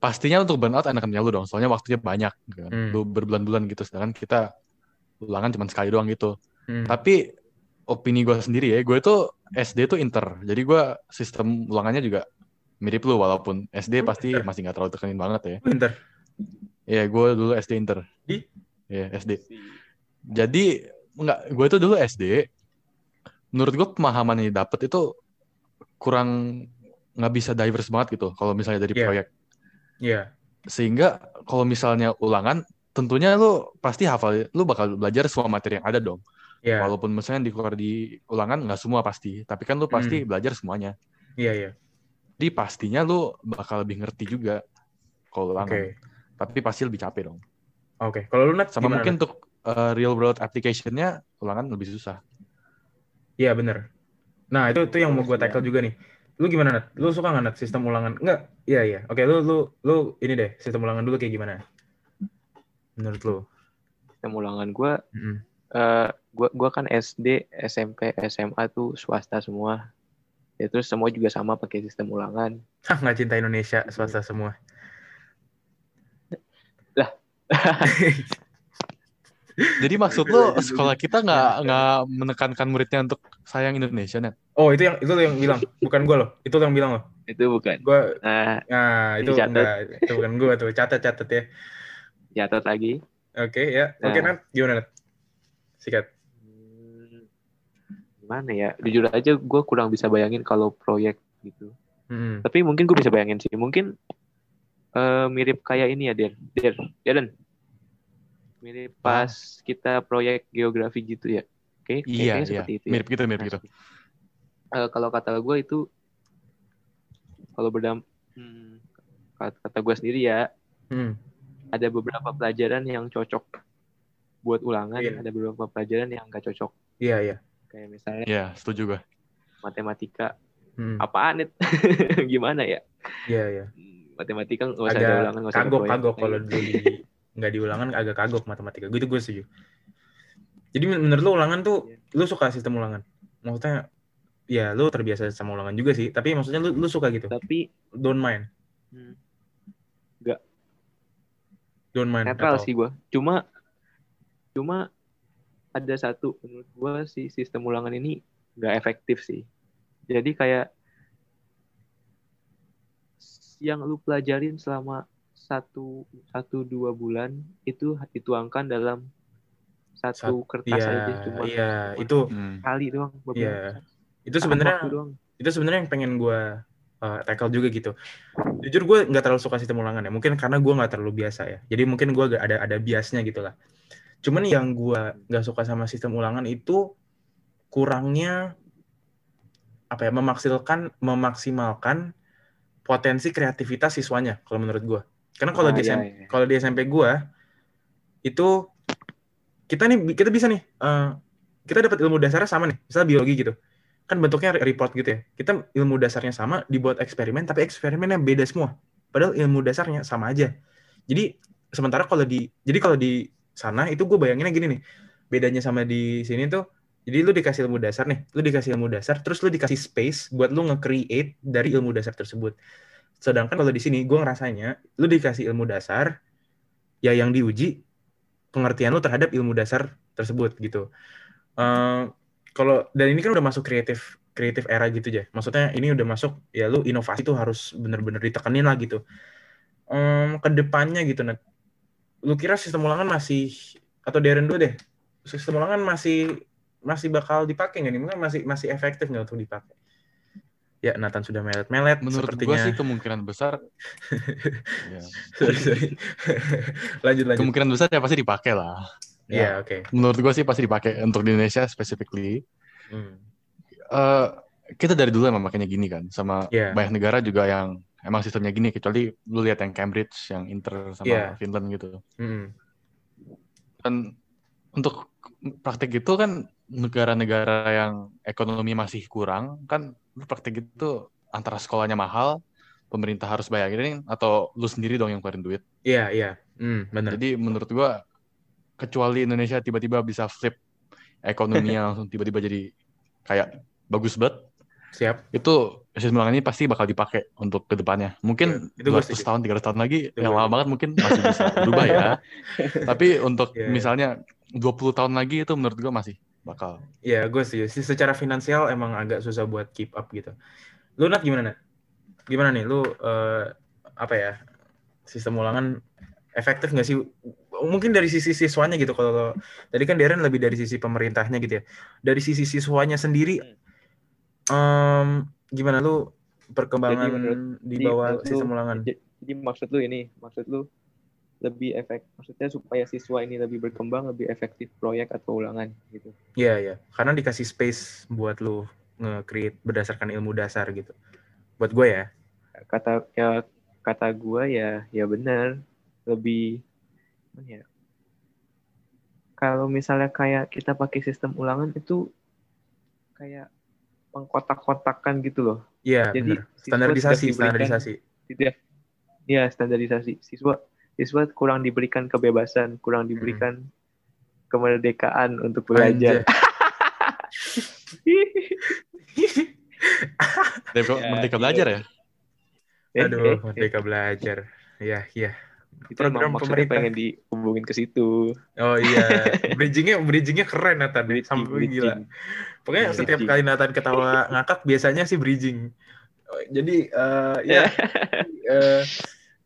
pastinya untuk burnout enakan lu dong, soalnya waktunya banyak. Gitu kan. Hmm. Lu berbulan-bulan gitu, sedangkan kita ulangan cuma sekali doang gitu. Hmm. Tapi opini gue sendiri ya, gue tuh SD tuh inter, jadi gue sistem ulangannya juga mirip lu, walaupun SD Oh, pasti inter. masih nggak terlalu tekenin banget ya. Pinter. Iya, gue dulu SD inter. Di? Iya, SD. Jadi nggak, gue tuh dulu SD. Menurut gue pemahaman yang dapet itu kurang nggak bisa diverse banget gitu. Kalau misalnya dari Iya. proyek, Iya. sehingga kalau misalnya ulangan, tentunya lu pasti hafal, lu bakal belajar semua materi yang ada dong. Iya. Walaupun misalnya di keluar di ulangan nggak semua pasti, tapi kan lu pasti Hmm. belajar semuanya. Iya, iya. Jadi pastinya lu bakal lebih ngerti juga kalau ulangan. Tapi pasti lebih capek dong. Oke. Kalau lu Nat Sama gimana, mungkin untuk uh, real world application-nya ulangan lebih susah. Iya, bener. Nah, itu itu yang mau gue tackle juga nih. Lu gimana, Nat? Lu suka nggak, Nat, sistem ulangan? Enggak. Iya, iya. Oke, lu lu lu ini deh, sistem ulangan dulu kayak gimana? Menurut lu? Sistem ulangan gue, Mm-mm. eh gua gua kan SD, SMP, SMA tuh swasta semua. Ya terus semua juga sama pakai sistem ulangan. Hah, nggak cinta Indonesia, swasta semua. Lah. Jadi maksud lu sekolah kita nggak nggak menekankan muridnya untuk sayang Indonesia, Net? Oh, itu yang itu yang bilang, bukan gue loh. Itu yang bilang loh. Itu bukan. Gue, Nah, nah itu enggak, itu bukan gue tuh. Catat-catat ya. catat lagi. Oke, ya. Oke, Nah. Nat. Gimana, Nat? Sikat. Hmm, Gimana ya? Jujur aja gue kurang bisa bayangin kalau proyek gitu. Mm-mm. Tapi mungkin gue bisa bayangin sih. Mungkin eh, mirip kayak ini ya, Der. Der, Darren. Mirip Ah. pas kita proyek geografi gitu ya. Oke, Iya, kayaknya iya. seperti itu ya. Mirip gitu, mirip Nah, gitu. eh, kalau kata gue itu kalau berdam hmm, kata, kata gue sendiri ya Hmm. ada beberapa pelajaran yang cocok buat ulangan Iya. ada beberapa pelajaran yang nggak cocok Iya, iya. kayak misalnya Iya, setuju gue. matematika Hmm. apaan itu gimana ya Iya, iya. Hmm, matematika nggak usah ada ulangan nggak usah ada kagok kagok kalau iya. Di nggak diulangan agak kagok matematika. Gitu gue setuju. Jadi men- menurut lu ulangan tuh lu suka sistem ulangan? Maksudnya ya lu terbiasa sama ulangan juga sih, tapi maksudnya lu lu suka gitu. tapi Don't mind. hmm, Don't mind. netral sih gua cuma cuma ada satu menurut gua si sistem ulangan ini nggak efektif sih jadi kayak yang lu pelajarin selama satu satu dua bulan itu dituangkan dalam satu kertas Iya, aja cuma iya, itu Hmm. kali doang beberapa Iya. itu sebenarnya doang. itu sebenarnya yang pengen gue uh, tackle juga gitu. Jujur gue nggak terlalu suka sistem ulangan ya, mungkin karena gue nggak terlalu biasa ya. Jadi mungkin gue ada ada biasnya gitu lah. Cuman yang gue nggak suka sama sistem ulangan itu kurangnya apa ya memaksimalkan memaksimalkan potensi kreativitas siswanya kalau menurut gue. Karena kalau Ah, di iya, SMP iya. kalau di SMP gue itu kita nih kita bisa nih eh, kita dapat ilmu dasarnya sama nih, misalnya biologi gitu kan bentuknya report gitu ya. Kita ilmu dasarnya sama, dibuat eksperimen, tapi eksperimennya beda semua. Padahal ilmu dasarnya sama aja. Jadi sementara kalau di, jadi kalau di sana itu gue bayanginnya gini nih, bedanya sama di sini tuh, jadi lu dikasih ilmu dasar nih, lu dikasih ilmu dasar, terus lu dikasih space buat lu nge-create dari ilmu dasar tersebut. Sedangkan kalau di sini gue ngerasanya, lu dikasih ilmu dasar, ya yang diuji pengertian lu terhadap ilmu dasar tersebut gitu. Eh, kalau dan ini kan udah masuk kreatif kreatif era gitu ya. Maksudnya ini udah masuk ya lu inovasi tuh harus bener-bener ditekenin lah gitu. Em, ke depannya gitu Nat. Lu kira sistem ulangan masih atau Darren dulu deh. Sistem ulangan masih masih bakal dipakai nggak nih? Mungkin masih masih efektif nggak untuk dipakai? Ya Nathan sudah melet-melet Menurut gua sepertinya. sih kemungkinan besar ya, sorry, sorry. lanjut lanjut. kemungkinan besar ya pasti dipakai lah. Iya, Ya, oke. menurut gua sih pasti dipakai untuk di Indonesia specifically. Hmm. eh kita dari dulu emang makanya gini kan sama Iya. banyak negara juga yang emang sistemnya gini kecuali lu lihat yang Cambridge yang Inter sama Iya. Finland gitu Hmm. dan untuk praktek itu kan negara-negara yang ekonomi masih kurang kan lu praktek itu antara sekolahnya mahal pemerintah harus bayarin atau lu sendiri dong yang keluarin duit Iya, iya. Hmm, bener. jadi menurut gua kecuali Indonesia tiba-tiba bisa flip ekonominya langsung tiba-tiba jadi kayak bagus banget Siap. itu sistem ulangan ini pasti bakal dipakai untuk ke depannya. Mungkin Iya, itu gua 200 setuju. tahun, 300 tahun lagi, Itu yang lama banget mungkin masih bisa berubah ya. Tapi untuk Iya. misalnya 20 tahun lagi itu menurut gua masih bakal. Iya, gue setuju. Sih, Secara finansial emang agak susah buat keep up gitu. Lu Nat gimana Nat? Gimana nih? Lu eh, apa ya? Sistem ulangan efektif nggak sih? Mungkin dari sisi siswanya gitu. Kalau tadi kan Darren lebih dari sisi pemerintahnya gitu ya. Dari sisi siswanya sendiri, em, gimana lu perkembangan Jadi menurut- di bawah sistem ulangan? Jadi, jadi maksud lu ini, maksud lu lebih efek, maksudnya supaya siswa ini lebih berkembang, lebih efektif proyek atau ulangan gitu. Iya, iya. Karena dikasih space buat lu nge-create berdasarkan ilmu dasar gitu. Buat gue ya. Kata ya kata gua ya ya benar lebih ya? Kalau misalnya kayak kita pakai sistem ulangan itu kayak mengkotak-kotakan gitu loh. Iya, Jadi Standarisasi, standarisasi. tidak ya standarisasi siswa siswa kurang diberikan kebebasan kurang diberikan kemerdekaan untuk belajar. Merdeka, Ya, merdeka iya. belajar ya? Eh, Aduh, eh, eh, merdeka belajar. Iya, iya. itu program pemerintah. pengen dihubungin ke situ Oh iya, bridgingnya bridgingnya keren Nathan, sampai Bridging. gila. Pokoknya Bridging. setiap kali Nathan ketawa ngakak biasanya sih bridging. Jadi eh, ya, eh,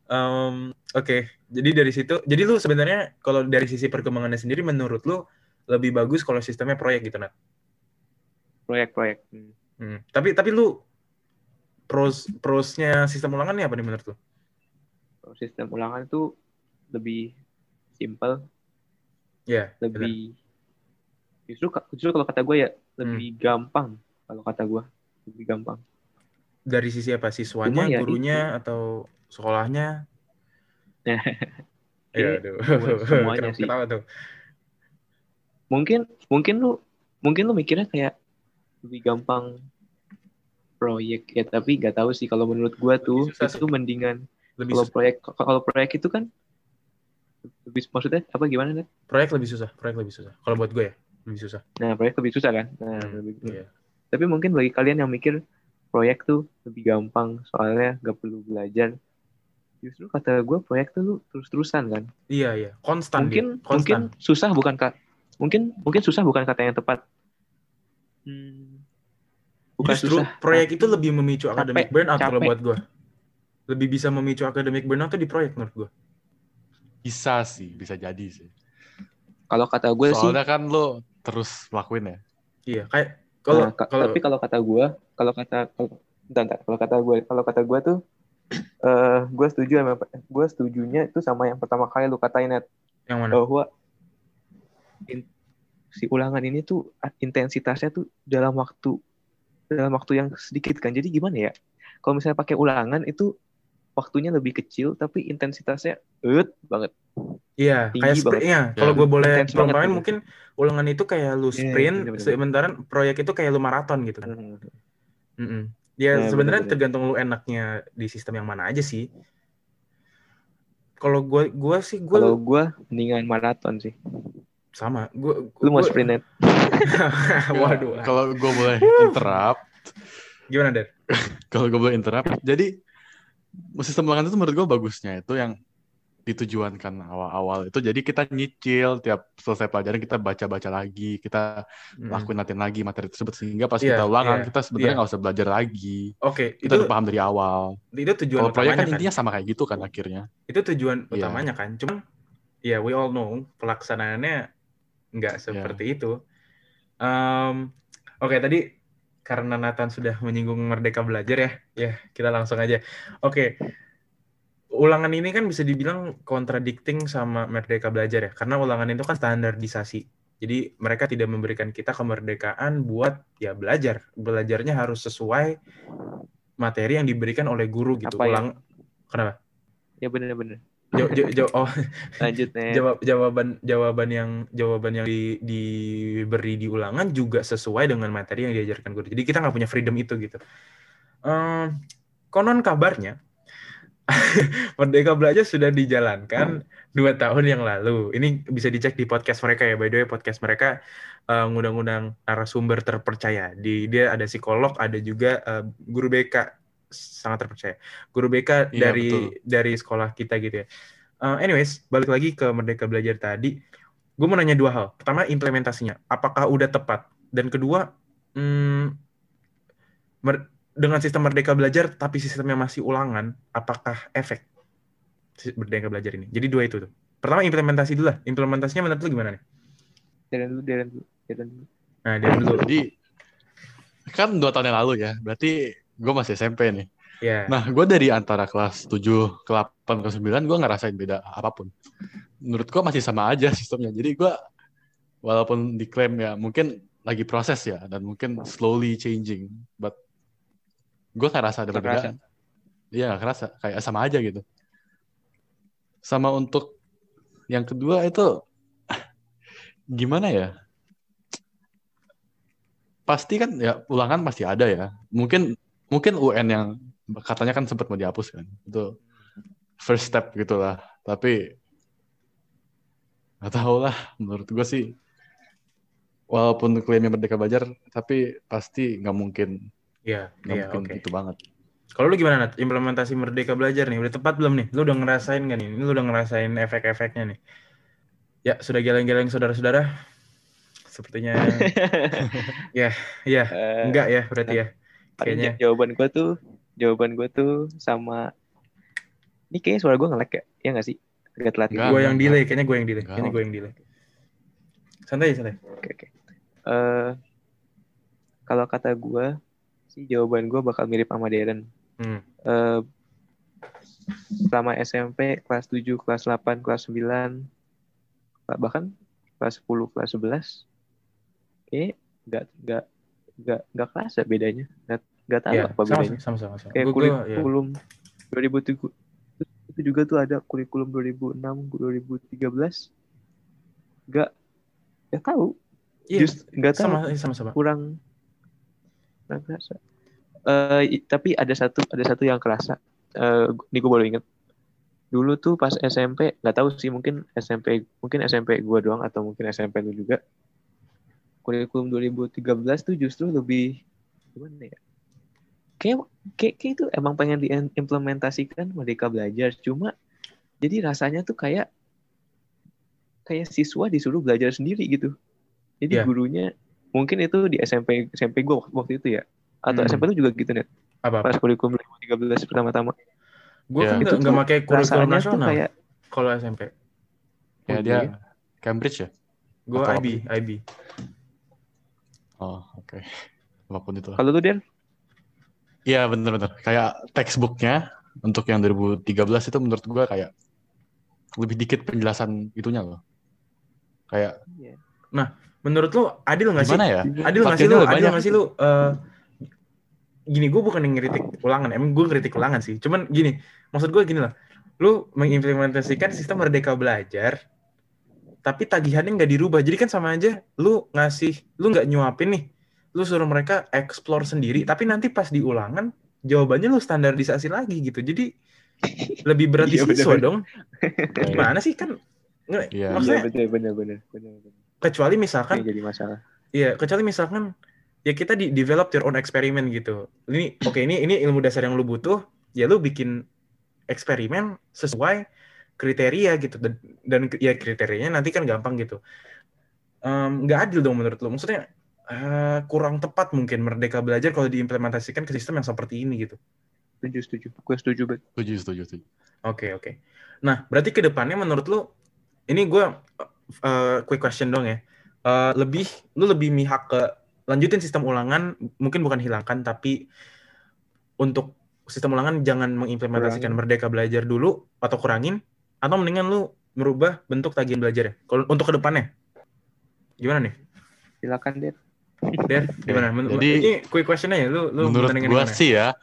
em, oke. Jadi dari situ, jadi lu sebenarnya kalau dari sisi perkembangannya sendiri, menurut lu lebih bagus kalau sistemnya proyek gitu Nat. proyek-proyek Hmm. Hmm. Tapi tapi lu pros prosnya sistem ulangan nih apa nih menurut lu? Sistem ulangan itu lebih simple Ya, benar. lebih justru justru kalau kata gue ya lebih Hmm. gampang kalau kata gue lebih gampang dari sisi apa? Siswanya, Cuma ya gurunya, atau sekolahnya? Iya, buat semuanya sih. ketawa tuh? mungkin mungkin lu mungkin lu mikirnya kayak lebih gampang proyek ya tapi nggak tahu sih kalau menurut gua tuh susah itu mendingan lebih kalau susah. proyek kalau proyek itu kan lebih maksudnya apa gimana Nat? proyek lebih susah proyek lebih susah kalau buat gue ya lebih susah Nah, proyek lebih susah kan? Nah, Hmm, lebih- iya. Tapi mungkin bagi kalian yang mikir proyek tuh lebih gampang soalnya gak perlu belajar. Justru kata gue proyek tuh lu terus-terusan kan. iya iya konstan mungkin dia. konstan mungkin susah bukan kata mungkin mungkin susah bukan kata yang tepat. Hmm, bukan Justru susah. proyek itu lebih memicu capek, academic burnout kalau buat gue. Lebih bisa memicu academic burnout tuh di proyek menurut gue. Bisa sih, bisa jadi sih. Kalau kata gue sih, Soalnya kan lo terus lakuin ya. Iya, kayak kalau nah, kalau tapi kalau kata gue, kalau kata kalau kata gue, kalau kata gue tuh, eh gue setuju gue setujunya itu sama yang pertama kali lu katain Nat. yang mana? bahwa in- si ulangan ini tuh intensitasnya tuh dalam waktu dalam waktu yang sedikit kan. Jadi gimana ya? Kalau misalnya pakai ulangan itu waktunya lebih kecil tapi intensitasnya eut banget. Iya, tinggi kayak sprint. Iya, kalau gue boleh perumpamaan gitu. mungkin ulangan itu kayak lu Iya, sprint, bener-bener. sementara proyek itu kayak lu maraton gitu kan. Hmm. Mm-mm. Ya Nah, sebenarnya tergantung lu enaknya di sistem yang mana aja sih. Kalau gue gue sih gue Kalau gue mendingan maraton sih. sama. Gue Lu mau sprint? Waduh. Kalau gue boleh interrupt, Gimana, Der? kalau gue boleh interrupt, jadi sistem ulangan itu menurut gue bagusnya itu yang ditujuankan awal-awal itu jadi kita nyicil tiap selesai pelajaran kita baca-baca lagi kita Mm-mm. lakuin latihan lagi materi tersebut sehingga pas Iya, kita ulangan iya, kita sebenarnya iya. nggak usah belajar lagi Oke, kita itu udah paham dari awal itu tujuan kalau proyek kan kan. intinya sama kayak gitu kan akhirnya Itu tujuan Iya. utamanya kan. Cuma ya we all know pelaksanaannya nggak Iya. seperti itu. Em, Oke tadi karena Nathan sudah menyinggung Merdeka Belajar ya, ya kita langsung aja. Oke, ulangan ini kan bisa dibilang contradicting sama Merdeka Belajar ya, karena ulangan itu kan standarisasi. Jadi mereka tidak memberikan kita kemerdekaan buat ya belajar. Belajarnya harus sesuai materi yang diberikan oleh guru gitu. Apa ya? Ulang kenapa? Ya bener-bener. Jaw- jaw- jaw- oh, Lanjut nih. jawab jawaban jawaban yang jawaban yang di, diberi di ulangan juga sesuai dengan materi yang diajarkan guru. Jadi kita nggak punya freedom itu gitu. Ehm, konon kabarnya Merdeka Belajar sudah dijalankan dua tahun yang lalu. Ini bisa dicek di podcast mereka ya. By the way, podcast mereka eh, ngundang-undang narasumber terpercaya. Di dia ada psikolog, ada juga eh, guru BK sangat terpercaya. Guru BK Iya, dari betul. dari sekolah kita gitu ya. Eh, anyways, balik lagi ke Merdeka Belajar tadi. Gue mau nanya dua hal. Pertama, implementasinya. Apakah udah tepat? Dan kedua, hmm, mer- dengan sistem Merdeka Belajar tapi sistemnya masih ulangan, apakah efek Merdeka Belajar ini? Jadi dua itu tuh. Pertama implementasi dulu lah. Implementasinya menurut lu gimana nih? Deren dulu, deren dulu, deren dulu. Nah, dulu. jadi kan dua tahun yang lalu ya berarti gue masih SMP nih Ya. Nah, gue dari antara kelas 7 ke 8 ke 9, gue ngerasain beda apa pun. Menurut gue masih sama aja sistemnya. Jadi gue, walaupun diklaim ya mungkin lagi proses ya, dan mungkin slowly changing. But gue ngerasa ada Nggak perbedaan. Iya, gak kerasa. Kayak sama aja gitu. Sama untuk yang kedua itu, gimana ya? Pasti kan ya ulangan pasti ada ya. Mungkin mungkin UN yang katanya kan sempat mau dihapus kan itu first step gitulah tapi nggak tahu lah menurut gue sih walaupun klaimnya merdeka belajar tapi pasti nggak mungkin Iya, nggak iya, oke. gitu banget Kalau lu gimana, Nat? Implementasi Merdeka Belajar nih, udah tepat belum nih? Lu udah ngerasain nggak nih? Lu udah ngerasain efek-efeknya nih? Ya, sudah geleng-geleng saudara-saudara? Sepertinya, ya, ya, Eh, enggak ya berarti ya? Kayaknya, jawaban gue tuh, jawaban gue tuh sama. Ini kayaknya suara gue nge-lag ya? Ya nggak sih? Agak telat. Gue yang delay, kayaknya gue yang delay, Enggak. kayaknya gue yang delay. Santai, santai. Oke, oke. Eh, kalau kata gue, sih jawaban gue bakal mirip sama Darren. Hmm. Eh, selama SMP, kelas 7, kelas 8, kelas 9, bahkan kelas 10, kelas 11, kayaknya nggak nggak nggak nggak kerasa bedanya. Nggak nggak tahu Ya, apa sama, bedanya. sama, sama, sama. Kayak ya. kurikulum 2007 itu juga tuh ada kurikulum 2006, 2013. Nggak nggak tahu. Iya, Just nggak tahu. sama, sama, sama. kurang kurang kerasa. i- tapi ada satu ada satu yang kerasa. Eh, ini gue baru inget. Dulu tuh pas SMP, nggak tahu sih mungkin SMP mungkin SMP gue doang atau mungkin SMP lu juga. Kurikulum 2013 tuh justru lebih gimana ya? Kayak kayak, kayak itu emang pengen diimplementasikan Merdeka Belajar, cuma jadi rasanya tuh kayak kayak siswa disuruh belajar sendiri gitu. Jadi Iya. gurunya mungkin itu di SMP SMP gue waktu itu ya atau Hmm. SMP lu juga gitu net Apa? pas kurikulum 2013 pertama-tama Gue Ya. kan Itu nggak tuh pakai kurikulum rasanya tuh nasional kayak kalau SMP. Ya dia iya. Cambridge ya? Gue IB, IB. Oh, oke. Apa pun itu. kalau lu Der Iya, bener-bener. Kayak textbooknya untuk yang 2013 itu menurut gua kayak lebih dikit penjelasan itunya loh. Kayak Menurut lu adil nggak sih? ya? Adil nggak sih lu? Faktornya Adil nggak sih lu? eh, gini, gue bukan yang ngeritik ulangan. Emang gue ngeritik ulangan sih. Cuman gini, maksud gue gini lah. Lu mengimplementasikan sistem merdeka belajar, tapi tagihannya nggak dirubah. Jadi kan sama aja, lu ngasih, lu nggak nyuapin nih. Lu suruh mereka explore sendiri, tapi nanti pas di ulangan, jawabannya lu standarisasi lagi gitu. Jadi lebih berat di Iya, siswa bener-bener. dong. Gimana sih kan? Iya. Maksudnya bener bener bener bener kecuali misalkan jadi masalah Iya, kecuali misalkan ya kita di develop your own eksperimen gitu. Ini oke ini ini ilmu dasar yang lu butuh, ya lu bikin eksperimen sesuai kriteria gitu dan, dan ya kriterianya nanti kan gampang gitu. Em, nggak adil dong menurut lu. Maksudnya eh, kurang tepat mungkin merdeka belajar kalau diimplementasikan ke sistem yang seperti ini gitu. setuju setuju gue setuju banget Setuju, setuju, setuju. Oke, oke. Nah, berarti ke depannya menurut lu ini gue uh, quick question dong ya. Uh, lebih lu lebih mihak ke lanjutin sistem ulangan, mungkin bukan hilangkan tapi untuk sistem ulangan jangan mengimplementasikan Kurangin. merdeka belajar dulu atau kurangin atau mendingan lu merubah bentuk tagihan belajar ya. Kalau untuk ke depannya. Gimana nih? silakan Der Der, gimana? Men- Jadi, ini quick question aja lu lu Menurut gua gimana? sih ya,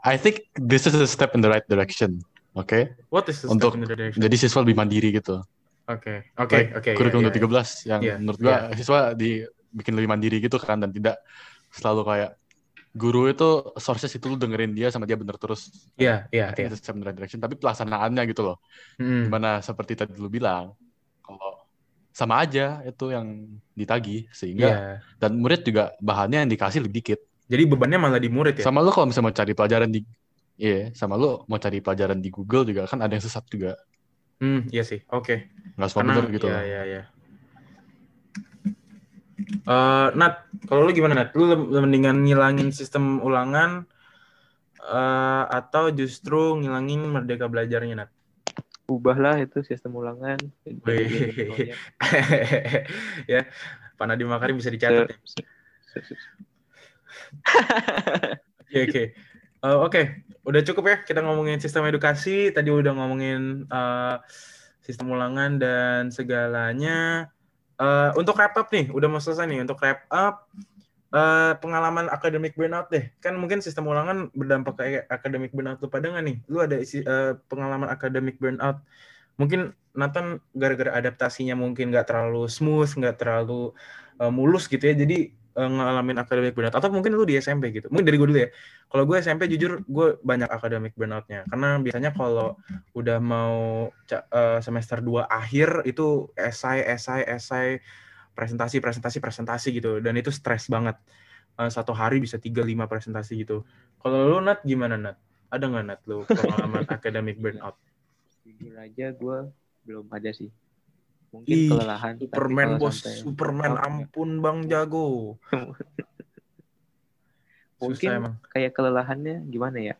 I think this is a step in the right direction. Oke, What is the untuk- step in the direction? jadi siswa lebih mandiri gitu. Oke, oke, oke. iya, Kurikulum iya, iya. 2013 yang Iya, menurut gua siswa dibikin lebih mandiri gitu kan dan tidak selalu kayak guru itu sources itu lu dengerin dia sama dia bener terus. Iya, iya, think iya. it's a step in the right direction. Tapi pelaksanaannya gitu loh. Hmm. Gimana seperti tadi lu bilang, kalau sama aja itu yang ditagih sehingga Iya. dan murid juga bahannya yang dikasih lebih dikit. Jadi bebannya malah di murid ya. Sama lu kalau misalnya mau cari pelajaran di Iya, sama lu mau cari pelajaran di Google juga kan ada yang sesat juga. Hmm, iya sih. Oke. Nggak semua Karena bener gitu. Iya, iya, iya. Eh, Nat, kalau lu gimana Nat? Lu mendingan ngilangin sistem ulangan eh, atau justru ngilangin merdeka belajarnya Nat? ubahlah itu sistem ulangan ya, Pak Nadiem Makarim bisa dicatat ya. Oke, oke. Eh, Oke, udah cukup ya kita ngomongin sistem edukasi. Tadi udah ngomongin eh, sistem ulangan dan segalanya. Eh, untuk wrap up nih, udah mau selesai nih. Untuk wrap up, eh, pengalaman akademik burnout deh. Kan mungkin sistem ulangan berdampak ke akademik burnout lu pada nggak nih? Lu ada isi, eh, pengalaman akademik burnout? Mungkin Nathan gara-gara adaptasinya mungkin nggak terlalu smooth, nggak terlalu eh, mulus gitu ya. Jadi ngalamin akademik burnout atau mungkin lu di SMP gitu. Mungkin dari gue dulu ya. Kalau gue SMP jujur gue banyak akademik burnoutnya. Karena biasanya kalau udah mau eh, semester 2 akhir itu esai esai esai presentasi presentasi presentasi gitu. Dan itu stres banget. Eh, satu hari bisa tiga lima presentasi gitu. Kalau lu Nat gimana Nat? Ada nggak Nat lu pengalaman akademik burnout? Jujur aja gue belum ada sih mungkin Ih, kelelahan Superman bos. sampai- Superman Oh, ampun Bang Jago. Mungkin- Susah emang. kayak kelelahannya gimana ya?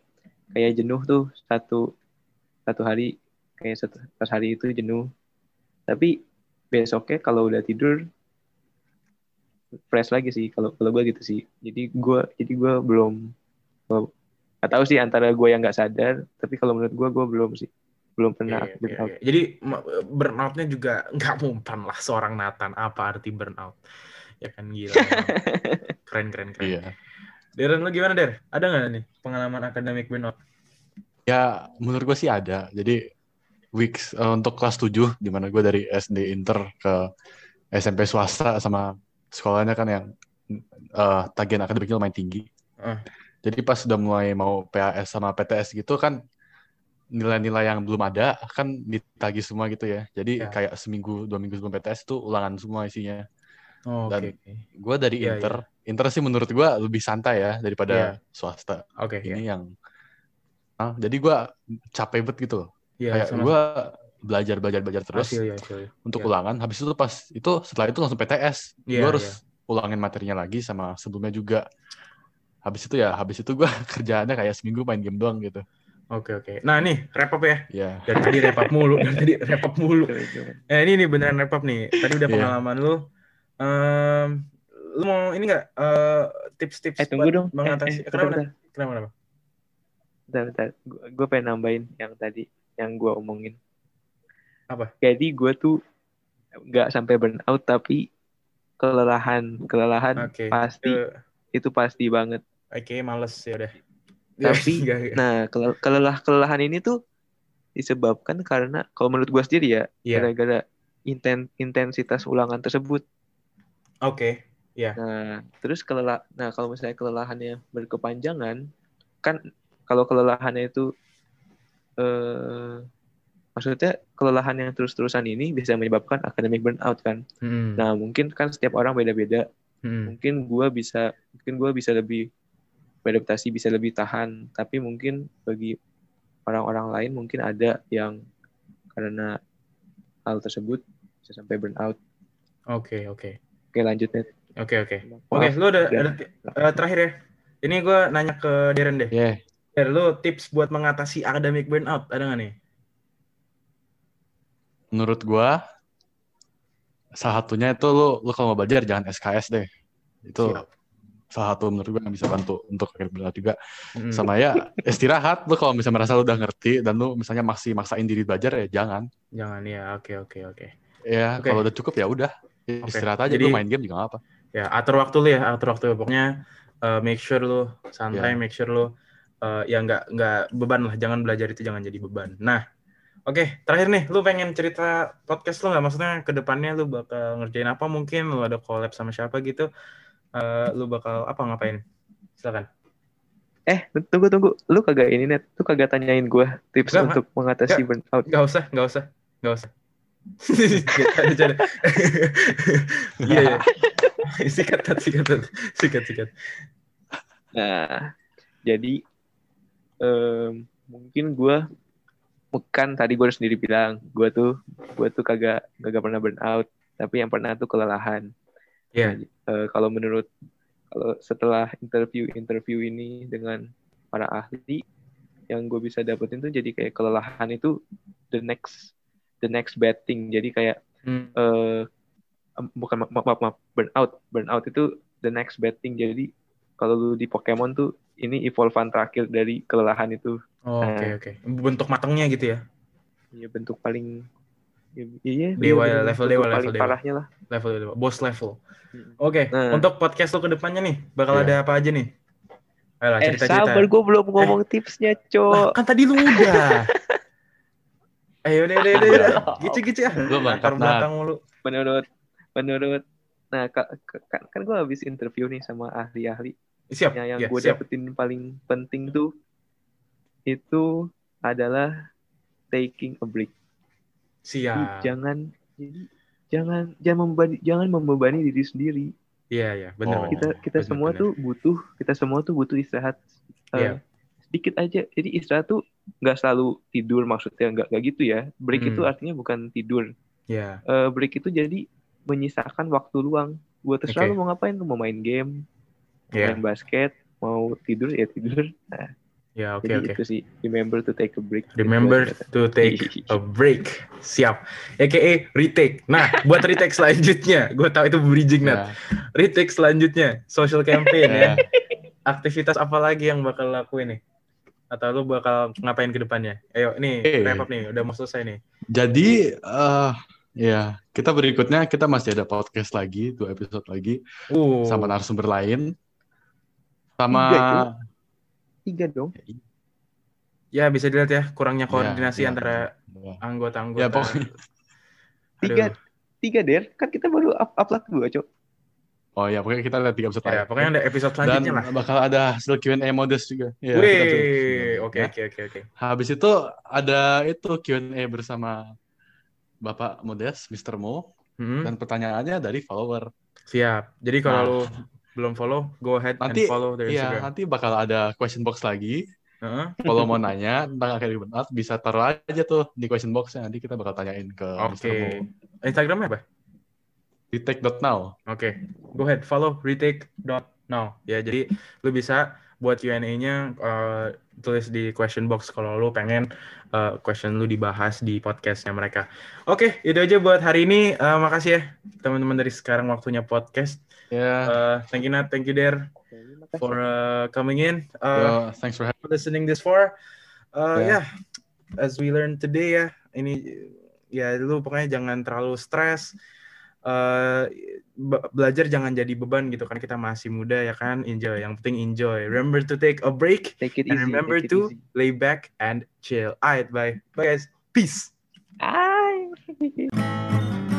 Kayak jenuh tuh satu satu hari kayak satu pas hari itu jenuh. Tapi besoknya kalau udah tidur fresh lagi sih. Kalau kalau gue gitu sih. Jadi gue jadi gue belum belum- nggak tahu sih antara gue yang nggak sadar tapi kalau menurut gue gue belum sih belum pernah iya, burnout. iya. Jadi burnoutnya juga nggak mumpan lah seorang Nathan. Apa arti burnout? Ya kan gila. keren keren keren. Iya. Deren lu gimana Der? Ada nggak nih pengalaman akademik burnout? Ya, menurut gue sih ada. Jadi weeks eh, untuk kelas 7 di mana gue dari SD Inter ke SMP swasta sama sekolahnya kan yang eh, tagihan akademiknya lumayan tinggi. Ah. Jadi pas udah mulai mau PAS sama PTS gitu kan nilai-nilai yang belum ada kan ditagih semua gitu ya. Jadi Ya. kayak seminggu dua minggu sebelum PTS tuh ulangan semua isinya. Oh, Dan- oke. Gue dari Iya, Inter, Inter sih menurut gue lebih santai ya daripada Iya. swasta. Oke, iya. Ini yang, Ah, jadi gue capek banget gitu. Iya, kayak sama gue belajar belajar belajar terus hasilnya, hasilnya. untuk Iya. ulangan. Habis itu pas itu setelah itu langsung PTS. Iya, gue harus ulangin materinya lagi sama sebelumnya juga. Habis itu ya, habis itu gue kerjaannya kayak seminggu main game doang gitu. Oke, oke. Nah, nih, wrap up ya. Ya. Dari tadi wrap up mulu, dari tadi wrap up mulu. Eh, ini nih beneran wrap up nih. Tadi udah Iya. pengalaman lu. Em, lu mau ini nggak eh, tips-tips Eh tunggu buat dong. mengatasi? Eh, eh, kenapa, bentar, bentar. kenapa? Kenapa? Bentar, bentar. Gue pengen nambahin yang tadi yang gue omongin. Apa? Jadi gue tuh nggak sampai burnout tapi kelelahan, kelelahan Oke. pasti Eh, itu pasti banget. Oke, males ya udah. Tapi, Nggak, nggak. Nah, kelel- kelelah kelelahan ini tuh disebabkan karena kalau menurut gue sendiri ya, Iya. gara-gara inten intensitas ulangan tersebut. Oke. Nah, terus kelelah nah kalau misalnya kelelahannya berkepanjangan, kan kalau kelelahannya itu eh maksudnya kelelahan yang terus-terusan ini bisa menyebabkan academic burnout kan. Hmm. Nah, mungkin kan setiap orang beda-beda. Hmm. Mungkin gua bisa mungkin gua bisa lebih beradaptasi, bisa lebih tahan, tapi mungkin bagi orang-orang lain mungkin ada yang karena hal tersebut bisa sampai burnout. Oke, oke. Oke, lanjut Net. Oke, oke. Maaf, Oke, lu ada, udah. ada eh, terakhir ya. Ini gue nanya ke Darren deh. Ya. Der, lu tips buat mengatasi academic burnout ada nggak nih? Menurut gue salah satunya itu lu lu kalau mau belajar jangan SKS deh. Itu Siap. Salah satu menurut gue yang bisa bantu untuk akhir berat juga. Hmm. Sama ya istirahat lu kalau misalnya merasa lu udah ngerti dan lu misalnya masih maksain diri belajar ya jangan. Jangan ya. Oke, oke, oke. Ya Oke. kalau udah cukup ya udah istirahat aja Jadi- lu main game juga nggak apa. Ya, atur waktu lu ya, atur waktu. Pokoknya eh, make sure lu santai, Ya. make sure lu eh, ya nggak nggak beban lah. Jangan belajar itu jangan jadi beban. Nah, oke. Terakhir nih, lu pengen cerita podcast lu nggak? Maksudnya ke depannya lu bakal ngerjain apa mungkin? Lu ada collab sama siapa gitu? Eh, lu bakal apa ngapain? Silakan. Eh, tunggu tunggu. Lu kagak ini net. Lu kagak tanyain gua tips Enggak, untuk mengatasi burnout. Nggak usah, nggak usah, nggak usah. Iya, iya. Sikat, sikat, sikat, sikat. Nah, jadi em, mungkin gua bukan tadi gua sendiri bilang, gua tuh gua tuh kagak kagak pernah burnout, tapi yang pernah tuh kelelahan. Iya. Eh, kalau menurut kalau setelah interview-interview ini dengan para ahli yang gue bisa dapetin tuh jadi kayak kelelahan itu the next the next bad thing. Jadi kayak Hmm. eh em, bukan ma- ma- maaf, maaf, burnout burnout itu the next bad thing jadi kalau lu di Pokemon tuh ini evolvan terakhir dari kelelahan itu Oh, Oke, Nah. oke. Bentuk matangnya gitu ya? ya bentuk paling iya Dewa ya, level dewa, level paling dewa. parahnya lah level level boss level. Oke, Nah. untuk podcast lo ke depannya nih bakal Iya. ada apa aja nih? Ayolah eh cerita-cerita. sabar gue belum ngomong tipsnya Lah, cok kan tadi lu udah. Ayo udah udah udah. Lu Latar lengkap, Nat. belakang mulu. menurut menurut nah ka- ka- kan kan gue habis interview nih sama ahli-ahli Siap. yang, yang ya, gue dapetin paling penting tuh itu adalah taking a break Siap. jangan jadi jangan jangan membebani jangan membebani diri sendiri Iya, iya, benar Oh. kita kita benar, semua benar. tuh butuh kita semua tuh butuh istirahat eh, Iya. sedikit aja jadi istirahat tuh nggak selalu tidur maksudnya nggak nggak gitu ya break itu Hmm. artinya bukan tidur Iya. Eh, break itu jadi menyisakan waktu luang buat terserah lu mau ngapain lu mau main game mau Iya. main basket mau tidur ya tidur nah Ya, oke jadi oke. itu sih remember to take a break Remember to take a break. Siap. AKA retake. Nah, buat retake selanjutnya, gue tahu itu bridging Nat. Ya. Retake selanjutnya, social campaign ya. Ya. Aktivitas apa lagi yang bakal lakuin nih? Atau lu bakal ngapain ke depannya? Ayo, nih, Eh. wrap up nih, udah mau selesai nih. Jadi eh ya kita berikutnya kita masih ada podcast lagi dua episode lagi Uh, sama narasumber lain sama Tiga dong ya bisa dilihat ya kurangnya Ya, koordinasi ya, antara ya. anggota-anggota. Ya, pokoknya- tiga Aduh. tiga der kan kita baru up upload dua cok Oh ya, pokoknya kita lihat tiga episode Ya, pokoknya ada episode Dan selanjutnya lah. bakal ada hasil Q&A modest juga. Ya, Wih, oke ya. oke oke oke. Habis itu ada itu Q&A bersama Bapak Modest, Mr. Mo, Hmm, dan pertanyaannya dari follower. siap. Jadi kalau Nah. lu belum follow, go ahead Nanti- and follow their Iya, Instagram. nanti bakal ada question box lagi. Heeh. Kalau mau nanya tentang akademi benar, bisa taruh aja tuh di question box nanti kita bakal tanyain ke. Mr. Mo. Instagramnya apa? Di take.now. Oke, go ahead follow retake.now ya. Jadi lu bisa buat Q&A-nya eh, tulis di question box kalau lu pengen eh, question lu dibahas di podcastnya mereka. Oke, itu aja buat hari ini. Eh, makasih ya teman-teman dari sekarang waktunya podcast. Ya, Eh, thank you Nat, thank you Der for uh, coming in. Uh, yo, thanks for having listening this far. Uh, Yeah. yeah, as we learned today ya, ini ya lu pokoknya jangan terlalu stres. Uh, be- belajar jangan jadi beban gitu kan kita masih muda ya kan enjoy yang penting enjoy remember to take a break Take it and easy. remember take it to easy. lay back and chill alright bye bye guys peace Ay.